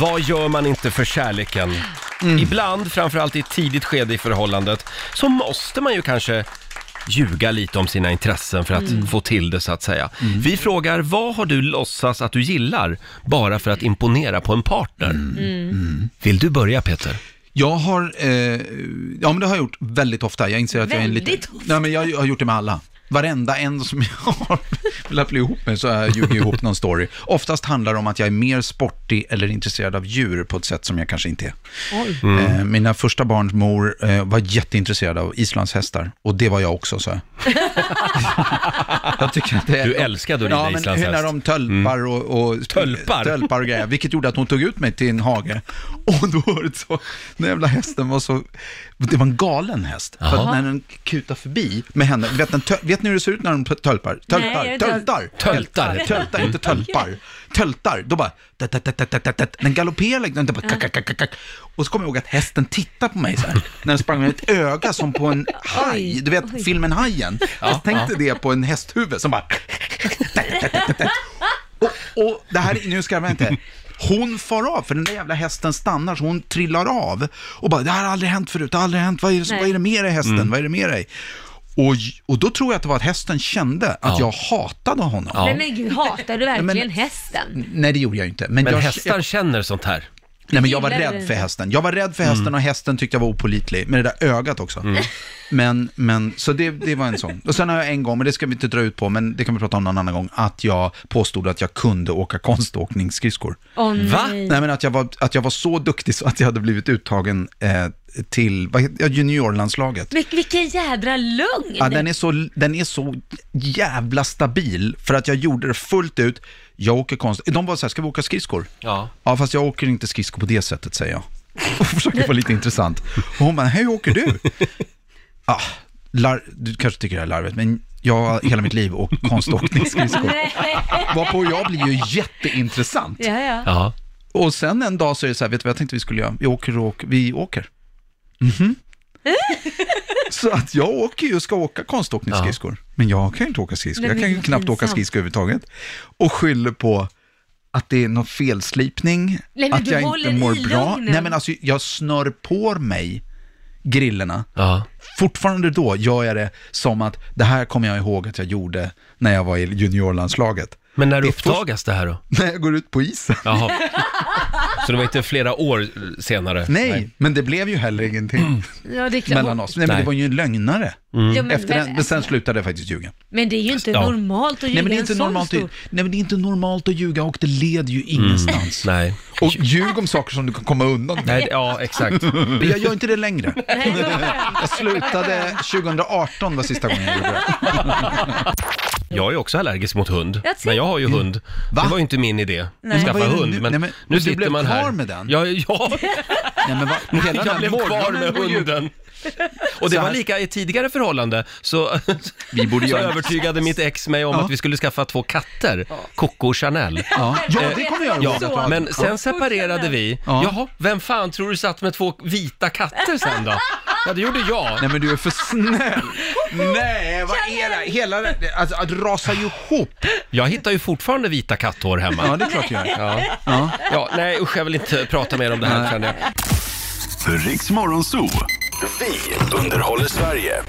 vad gör man inte för kärleken? Ibland, framförallt i ett tidigt skede i förhållandet, så måste man ju kanske ljuga lite om sina intressen för att få till det så att säga. Vi frågar, vad har du låtsas att du gillar bara för att imponera på en partner? Vill du börja Peter? Jag har, eh, ja men det har jag gjort väldigt ofta. Jag inser att jag är en lite... Väldigt ofta? Nej men jag, jag har gjort det med alla. Varenda en som jag har velat bli ihop med så har jag ljugit ihop någon story. Oftast handlar det om att jag är mer sportig eller intresserad av djur på ett sätt som jag kanske inte är. Oj. Eh, mina första barns mor eh, var jätteintresserad av islandshästar och det var jag också, så. jag tycker att det är... Du älskade att rida Ja, men islandshäst. när de tölpar och, och... Tölpar? Tölpar och grejer, vilket gjorde att hon tog ut mig till en hage. Och då var det så, den jävla hästen var så... Det var en galen häst. För när den kutade förbi med henne, vet, den, tö- vet ni hur det ser ut när de tölpar? Töltar, töltar, Töltar. töltar, inte tölpar. Töltar, då bara... Den galopperar liksom, den bara... Och så kommer jag ihåg att hästen tittade på mig så här, när den sprang med ett öga som på en haj. Du vet filmen Hajen? Jag tänkte det på en hästhuvud som bara... Och, och det här, nu ska jag inte. Hon far av, för den där jävla hästen stannar, så hon trillar av. Och bara, det här har aldrig hänt förut, det har aldrig hänt, vad är det, vad är det med dig hästen, vad är det med dig? Och, och då tror jag att det var att hästen kände att Ja. jag hatade honom. Ja. Nej men gud, hatar du verkligen men- hästen? Nej, det gjorde jag inte. Men, Men jag, hästar känner sånt här. Nej, men jag var Gillar rädd för hästen. Jag var rädd för hästen och hästen tyckte jag var opolitlig. Med det där ögat också. Men, men, så det, det var en sån. Och sen har jag en gång, men det ska vi inte dra ut på, men det kan vi prata om någon annan gång, att jag påstod att jag kunde åka konståkningsskridskor. Åh nej. Va? Nej, men att jag, var, att jag var så duktig så att jag hade blivit uttagen eh, till ja, juniorlandslaget. Vil- vilken jädra lögn! Ja, den, är så, den är så jävla stabil för att jag gjorde det fullt ut. Jag åker konst. De var så här, ska vi åka skridskor? Ja. Ja, fast jag åker inte skridskor på det sättet, säger jag. Och försöker vara lite intressant. Och hon bara, hur åker du? Ah, lar- du kanske tycker det här är larvigt, men jag har hela mitt liv åkt konståkningsskridskor. Varpå jag blir ju jätteintressant. Ja, ja. Ja. Och sen en dag så är det så här, vet du vad jag tänkte vi skulle göra? Vi åker och åker. Vi åker. Mhm. så att jag åker ju och ska åka konståkningsskridskor. Men jag kan ju inte åka skridskor. Jag kan ju knappt åka skridskor överhuvudtaget. Och skyller på att det är någon felslipning, Nej, att jag inte mår bra. Nej men alltså, jag snör på mig grillorna. Ja. Fortfarande då gör jag det som att det här kommer jag ihåg att jag gjorde när jag var i juniorlandslaget. Men när Det uppdagas det här då? När jag går ut på isen. Jaha. Så det var inte flera år senare? Nej, men det blev ju heller ingenting ja det är klart. mellan oss. Nej, men Nej. det var ju en lögnare. Ja, men, Efter den, men sen alltså, slutade jag faktiskt ljuga. men det är ju inte Ja. normalt att ljuga Nej men, det är inte normalt, stor... att- nej, men det är inte normalt att ljuga och det leder ju ingenstans. Nej. Och ljug om saker som du kan komma undan med. Nej, ja, exakt. Men jag gör inte det längre. Nej. Jag slutade 2018 var sista gången jag gjorde det. Jag är också allergisk mot hund. Jag ser- Men jag har ju hund. Va? Det var ju inte min idé Nej. att skaffa Men vad är det hund. nu? Men, Nej, men- nu och du sitter blev man här. kvar med den? Ja, ja Nej, men vad, hela den jag här blev kvar morgonen med ju- hunden. Och det Så var här- lika i ett tidigare förhållande, så, Vi borde så göra- övertygade mitt ex mig om Ja. att vi skulle skaffa två katter, Coco och Chanel. Ja, ja det kommer jag ihåg. Ja, att du hade. men sen separerade vi. Ja. Jaha, vem fan tror du satt med två vita katter sen då? Ja, det gjorde jag. Nej men du är för snäll. Nej, vad är det? Hela det, alltså att rasa ihop. Jag hittar ju fortfarande vita katthår hemma. Ja, det är klart jag gör. Ja. Ja. ja, nej usch, jag vill inte prata mer om det här känner jag. Riks Morgonzoo. Vi underhåller Sverige.